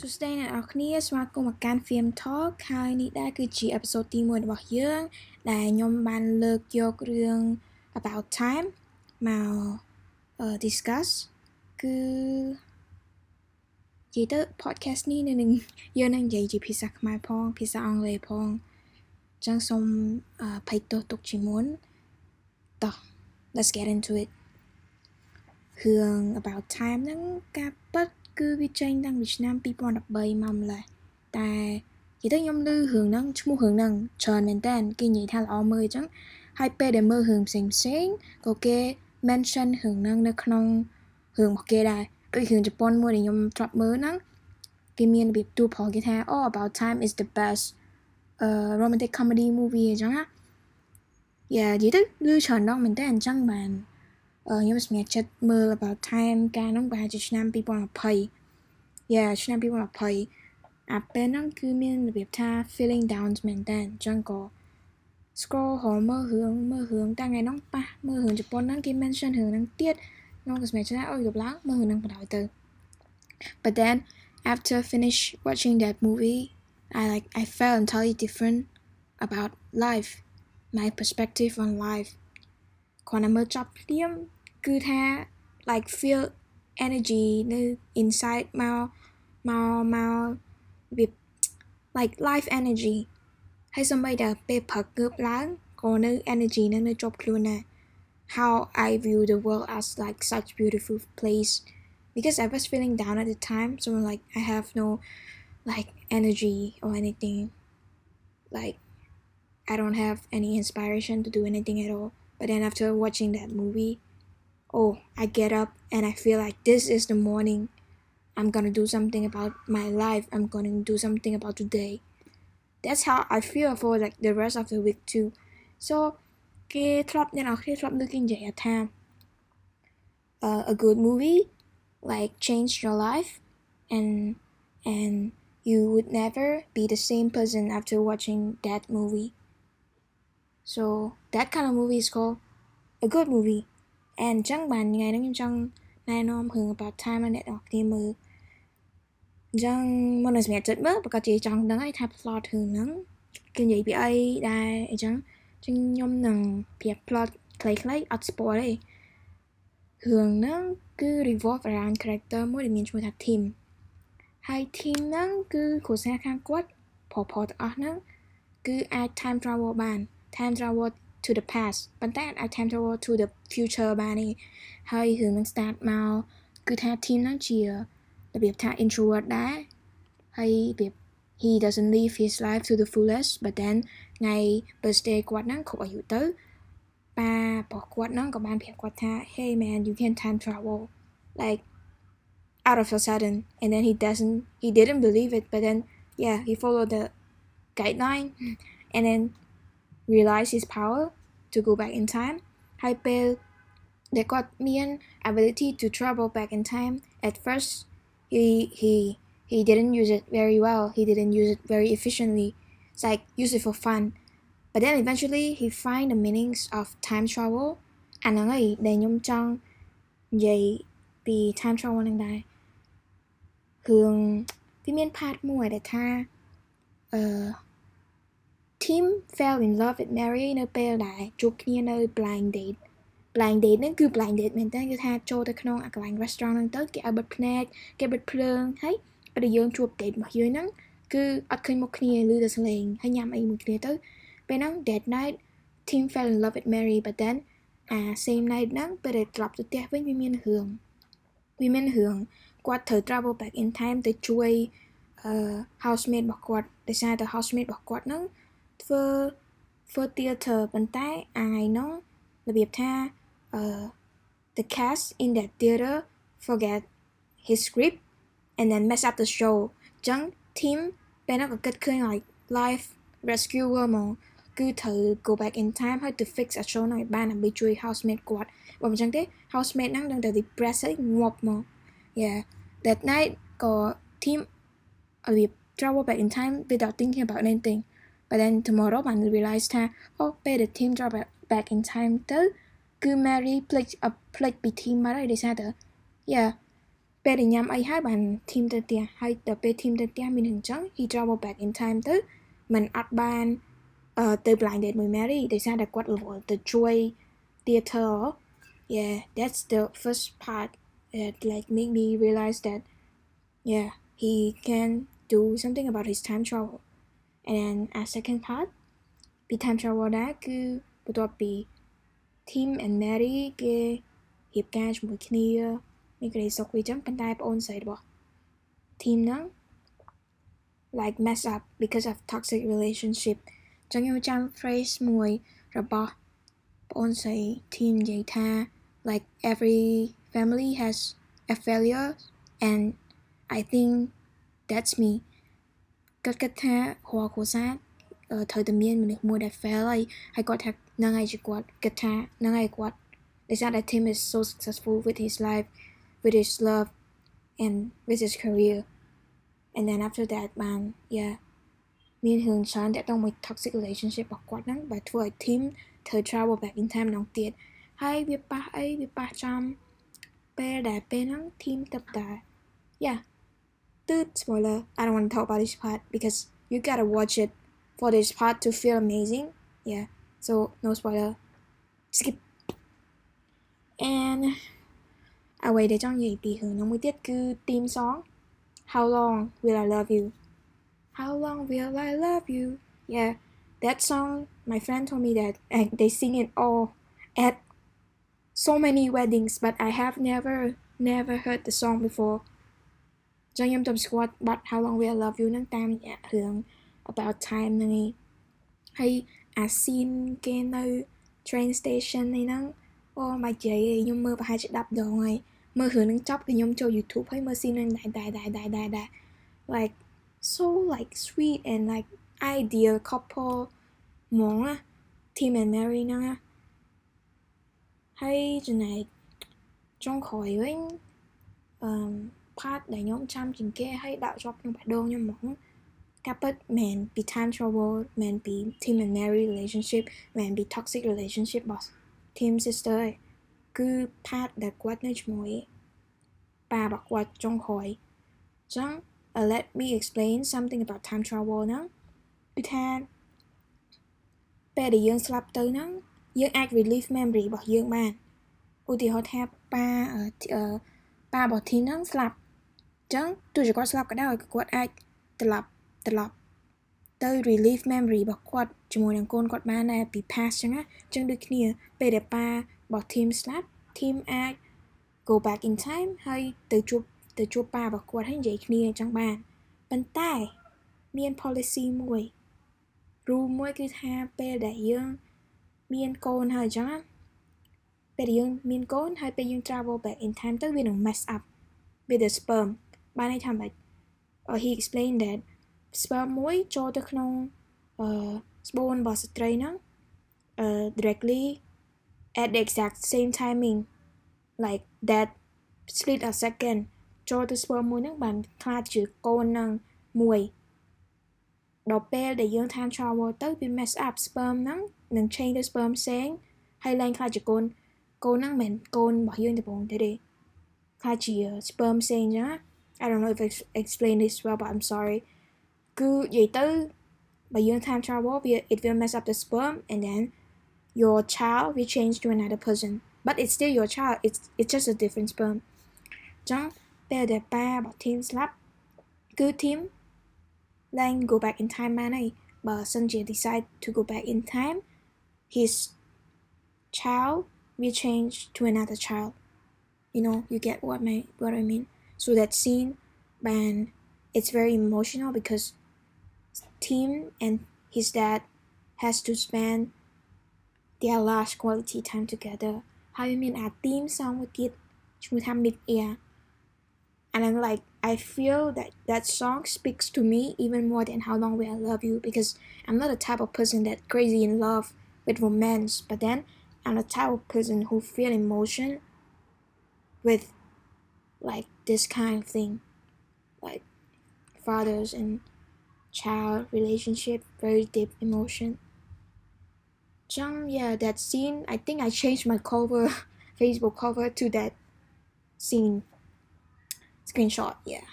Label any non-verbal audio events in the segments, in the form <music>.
សួស្តីអ្នកនរគ្នាស្វាគមន៍មកកាន់ Film Talk ហើយនេះដែរគឺជាអេពីសូតទី1របស់យើង ដែលខ្ញុំបានលើកយករឿង about time មក discuss គឺនិយាយទៅ podcast នេះនៅនឹងយើងនឹងនិយាយជាភាសាខ្មែរផងភាសាអង់គ្លេសផងអញ្ចឹងសូមភ័យទោសទុកជាមុនតោះ let's get into it រឿង about time ហ្នឹងការពិត គឺវាចេញតាំងពីឆ្នាំ2013មកម្លេះតែនិយាយទៅខ្ញុំឮរឿងហ្នឹងឈ្មោះរឿងហ្នឹងច្រើនមែនតើគេនិយាយថាល្អមើលអញ្ចឹងហើយពេលដែលមើលរឿងផ្សេងផ្សេងក៏គេ mention រឿងហ្នឹងនៅក្នុងរឿងរបស់គេដែរដូចរឿងជប៉ុនមួយដែលខ្ញុំធ្លាប់មើលហ្នឹងគេមានរបៀបទូផលគេថា oh about time is the best uh romantic comedy movie អញ្ចឹងណាយ៉ានិយាយទៅឮច្រើនដងមែនតើអញ្ចឹងបាន ខ្ញុំសម្រេចចិត្តមើល about time កាលនោះប្រហែលជាឆ្នាំ2020យ៉ាឆ្នាំ2020អាពេលហ្នឹងគឺមានរបៀបថា feeling down មែនតើអញ្ចឹងក៏ scroll ហៅមើលរឿងមើលរឿងតាំងថ្ងៃហ្នឹងប៉ះមើលរឿងជប៉ុនហ្នឹងគេ mention រឿងហ្នឹងទៀតខ្ញុំក៏សម្រេចចិត្តអូយកម្លាំងមើលរឿងហ្នឹងបណ្ដោយទៅ but then after finish watching that movie I like I felt entirely different about life my perspective on life គ្រាន់តែមើលចប់ភ្លាម គឺថា like feel energy នៅ inside មកមកមកវា like life energy ហើយសំបីតែពេលព្រឹកងើបឡើងក៏នៅ energy នឹងនៅជាប់ខ្លួនដែរ how I view the world as like such beautiful place because I was feeling down at the time so like I have no like energy or anything like I don't have any inspiration to do anything at all but then after watching that movie oh, I get up and I feel like this is the morning. I'm gonna do something about my life. I'm gonna do something about today. That's how I feel for like the rest of the week too. So, okay, Trump you know, okay, Trump looking at a time. Uh, a good movie, like changed your life, and and you would never be the same person after watching that movie. So that kind of movie is called a good movie. And អញ្ចឹងបានថ្ងៃហ្នឹងខ្ញុំចង់ណែនាំរឿង about time ឲ្យអ្នកនរគ្នាមើលអញ្ចឹងមុននឹងសម្រាប់ចិត្តមើលប្រកាសជាចង់ដឹងហើយថា plot រឿងហ្នឹងគេនិយាយពីអីដែរអញ្ចឹងចឹងខ្ញុំនឹងប្រាប់ plot ខ្លីៗអត់ spoil ទេរឿងហ្នឹងគឺ revolve around character មួយដែលមានឈ្មោះថា Tim ហើយ Tim ហ្នឹងគឺគ្រួសារខាងគាត់ប្រុសៗទាំងអស់ហ្នឹងគឺអាច time travel បាន time travel to the past, but then time travel to the future បានទេហើយរឿងនឹង start មកគឺថា Tim ហ្នឹងជារបៀបថា introvert ដែរហើយរបៀប he doesn't live his life to the fullest but then ថ្ងៃ birthday គាត់ហ្នឹងគ្រប់អាយុទៅប៉ារបស់គាត់ហ្នឹងក៏បានប្រាប់គាត់ថា hey man you can time travel. Like out of a sudden. And then he doesn't he didn't believe it but then yeah he followed the guideline. <laughs> And then realize his power to go back in time, Hyperlecomian ability to travel back in time. At first, he he he didn't use it very well. He didn't use it very efficiently. It's like use it for fun. But then eventually he find the meanings of time travel. And then người Chang, Jay, trong time travel đang đại. Hương, vì miên phạt mùa để tha. Uh, Tim fell in love with Mary នៅពេលដែលជួបគ្នានៅ blind date blind date ហ្នឹងគឺ blind date មែនតើគឺថាចូលទៅក្នុងអាកន្លែង restaurant ហ្នឹងទៅគេឲ្យបិទភ្នែកគេបិទភ្លើងហើយពេលដែលយើងជួប date របស់យើងហ្នឹងគឺអត់ឃើញមុខគ្នាឮតែសំឡេងហើយញ៉ាំអីមួយគ្នាទៅពេលហ្នឹង that night Tim fell in love with Mary but then អា same night ហ្នឹងពេលដែលត្រឡប់ទៅផ្ទះវិញវាមានរឿងវាមានរឿងគាត់ត្រូវ travel back in time ទៅជួយអឺ housemate របស់គាត់ដោយសារតែ housemate របស់គាត់ហ្នឹង ធ្វើធ្វើ theater ប៉ុន្តែអាថ្ងៃនោះរបៀបថាអឺ the cast in that theater forget his script and then mess up the show ចឹង team ពេលនោះក៏គិតឃើញ like life rescuer មកគឺត្រូវ go back in time ហើយទៅ fix a show ហ្នឹងឲ្យបានដើម្បីជួយ housemate គាត់បើមិនចឹងទេ housemate ហ្នឹងនឹងតែ depress ហើយងាប់មក yeah that night ក៏ team របៀប travel back in time without thinking about anything But then tomorrow, Banu realized that oh, how better team drop back in time tới cứ Mary played a uh, played between team mà đây yeah bé để nhắm ai hai team tới tia hai team tới tia mình hình he drop back in time tới mình up ban uh, blind blinded with Mary để ra đã the joy theater. Yeah that's the first part that like made me realize that yeah he can do something about his time travel. and then a second part ពី time travel ដែរគឺបន្ទាប់ពី Tim and Mary គេរៀបការជាមួយគ្នាមានក្តីសុខវាចឹងប៉ុន្តែប្អូនស្រីរបស់ Tim ហ្នឹង like mess up because of toxic relationship ចឹងខ្ញុំចាំ phrase មួយរបស់ប្អូនស្រី Tim និយាយថា like every family has a failure and I think that's me គាត់គិតថារាល់គ្រួសារត្រូវតែមានមនុស្សមួយដែល fail ហើយហើយគាត់ថាហ្នឹងហើយជាគាត់គិតថាហ្នឹងហើយគាត់ដោយសារតែ Tim is so successful with his life with his love and with his career and then after that បាន yeah មានរឿងច្រើនតាក់ទងមួយ toxic relationship របស់គាត់ហ្នឹងបើធ្វើឲ្យ Tim ធ្វើ travel back in time ម្ដងទៀតហើយវាប៉ះអីវាប៉ះចំពេលដែលពេលហ្នឹង Tim ទៅតែ yeah ទឺ spoiler. I don't want to talk about this part because you gotta watch it for this part to feel amazing. Yeah, so no spoiler. Skip. And I waited on you dịp thì And we did tiết Good theme sóng. How long will I love you? How long will I love you? Yeah, that song my friend told me that and they sing it all at so many weddings, but I have never never heard the song before. Jangyam squat but how long will I love you? Nang tam dạ hưởng about time nang y hay à xin cái nơi train station này nang ô mà chị nhóm mơ và hai chị đập đồ này mơ hưởng nang chóc thì nhóm cho youtube hay mơ xin nang đại đại đại đại đại đại. Like so like sweet and like ideal couple. Món á Tim and Mary nang á. Hay chỗ này trong khỏi với um, ចុងក្រោយវិញអឺ part ដែលខ្ញុំចាំជាងគេហើយដាក់ជាប់ក្នុងបេះដូងខ្ញុំហ្មងការពិតមែនពី time travel មែនពី Tim and Mary relationship មែនពី toxic relationship របស់ Tim sister ឯងគឺ part ដែលគាត់នៅជាមួយប៉ារបស់គាត់ចុងក្រោយចឹង let me explain something about time travel ហ្នឹងគឺថាពេលដែលយើងស្លាប់ទៅហ្នឹងយើងអាច relieve memory របស់យើងបានឧទាហរណ៍ថាប៉ាប៉ារបស់ Tim ហ្នឹងស្លាប់ ចឹងទោះជាគាត់ស្លាប់ក៏ដោយគាត់អាចត្រឡប់ត្រឡប់ទៅ relieve memory របស់គាត់ជាមួយនឹងកូនគាត់បានដែរពី past ចឹងណាចឹងដូចគ្នាពេលដែលប៉ារបស់ team ស្លាប់ team អាច go back in time ហើយទៅជួបទៅជួបប៉ារបស់គាត់ហើយនិយាយគ្នាចឹងបានប៉ុន្តែមាន policy មួយ rule មួយគឺថាពេលដែលយើងមានកូនហើយចឹងណាពេលយើងមានកូនហើយពេលយើង travel back in time ទៅវានឹង mess up with the sperm បានន័យថាម៉េច he explained that sperm មួយចូលទៅក្នុងអឺស្បូនរបស់ស្ត្រីហ្នឹងអឺ directly at the exact same timing like that split a second ចូលទៅ sperm មួយហ្នឹងបានខ្លាចជាកូនហ្នឹងមួយដល់ពេលដែលយើង time travel ទៅវា mess up sperm ហ្នឹងនឹង change ទៅ sperm ផ្សេងហើយឡើងខ្លាចជាកូនកូនហ្នឹងមិនកូនរបស់យើងដំបូងទេទេខ្លាចជា sperm ផ្សេងចឹង I don't know if I explained this well, but I'm sorry. Cứ gì tới by using time travel, it will mess up the sperm, and then your child will change to another person. But it's still your child. It's it's just a different sperm. Tim slap. Tim then go back in time man. Eh? But Sanjay decide to go back in time. His child will change to another child. You know, you get what my what I mean. So that scene, man, it's very emotional because Tim and his dad has to spend their last quality time together. How you mean a theme song with it him mid. And I'm like, I feel that that song speaks to me even more than How Long Will I Love You because I'm not the type of person that crazy in love with romance, but then I'm the type of person who feel emotion with like this kind of thing like fathers and child relationship, very deep emotion. Jung, yeah, that scene, I think I changed my cover, <laughs> Facebook cover to that scene. screenshot yeah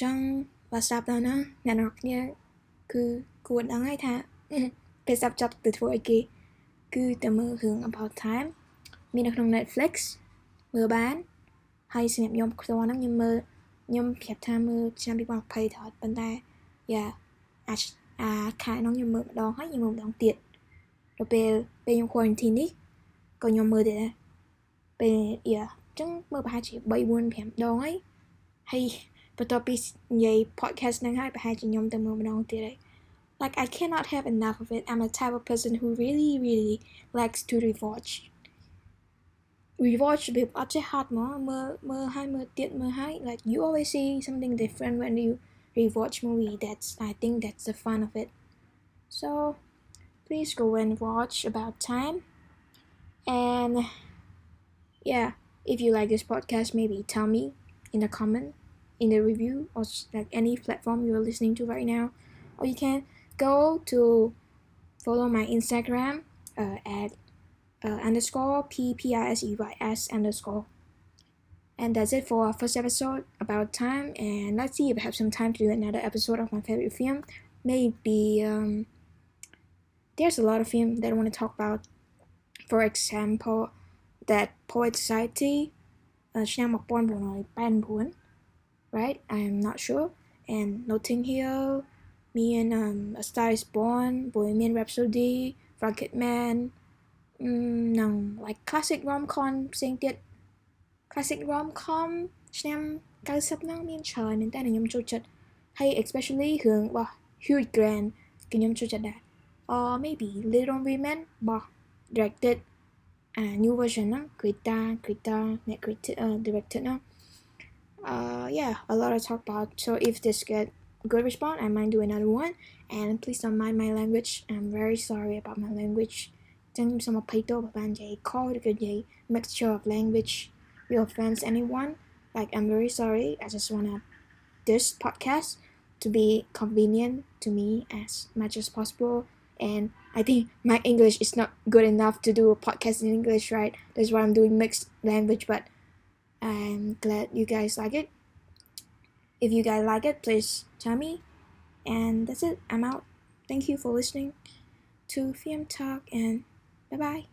ចឹងបើស្ដាប់ដល់ណាអ្នកនរគ្នាគឺគួរដឹងហើយថាពេលស្ដាប់ចប់ទៅធ្វើអីគេគឺតែមើលរឿង <laughs> about time មាននៅក្នុង Netflix មើលបាន ហើយសម្រាប់ខ្ញុំផ្ទាល់ហ្នឹងខ្ញុំមើលខ្ញុំប្រាប់ថាមើលឆ្នាំ2020ថតប៉ុន្តែយ៉ាអាចអាខែហ្នឹងខ្ញុំមើលម្ដងហើយខ្ញុំមើលម្ដងទៀតទៅពេលពេលខ្ញុំ quarantine នេះក៏ខ្ញុំមើលទៀតដែរពេលយ៉ាចឹងមើលប្រហែលជា3 4 5ដងហើយហើយបន្ទាប់ពីនិយាយ podcast ហ្នឹងហើយប្រហែលជាខ្ញុំទៅមើលម្ដងទៀតហើយ like I cannot have enough of it I'm a type of person who really really likes to rewatch rewatch with Aceh Hat mà like you always see something different when you rewatch movie. That's I think that's the fun of it. So please go and watch about time. And yeah if you like this podcast maybe tell me in the comment in the review or like any platform you're listening to right now. Or you can go to follow my instagram uh, at uh, underscore p p i s e y s underscore. And that's it for our first episode about time. And let's see if I have some time to do another episode of my favorite film. Maybe um, there's a lot of film that I want to talk about. For example, Dead Poet Society, uh, right? I'm not sure. And Notting Hill, me and um, A Star is Born, Bohemian Rhapsody, Rocket Man, នឹង like classic rom com ផ្សេងទៀត classic rom com ឆ្នាំ90ហ្នឹងមានច្រើនមែនតើខ្ញុំចូលចិត្តហើយ especially រឿងរបស់ Hugh Grant គឺខ្ញុំចូលចិត្តដែរ or maybe Little Women របស់ directed អា new version ហ្នឹង Greta Greta អ្នក Greta uh, directed ហ្នឹង uh yeah a lot to talk about so if this get good response I might do another one and please don't mind my language I'm very sorry about my language Thank you Mapito, Babanjay, Kodikaji, mixture of language will offend anyone. Like, I'm very sorry. I just wanna this podcast to be convenient to me as much as possible. And I think my English is not good enough to do a podcast in English, right? That's why I'm doing mixed language, but I'm glad you guys like it. If you guys like it, please tell me. And that's it. I'm out. Thank you for listening to Film Talk and Bye bye.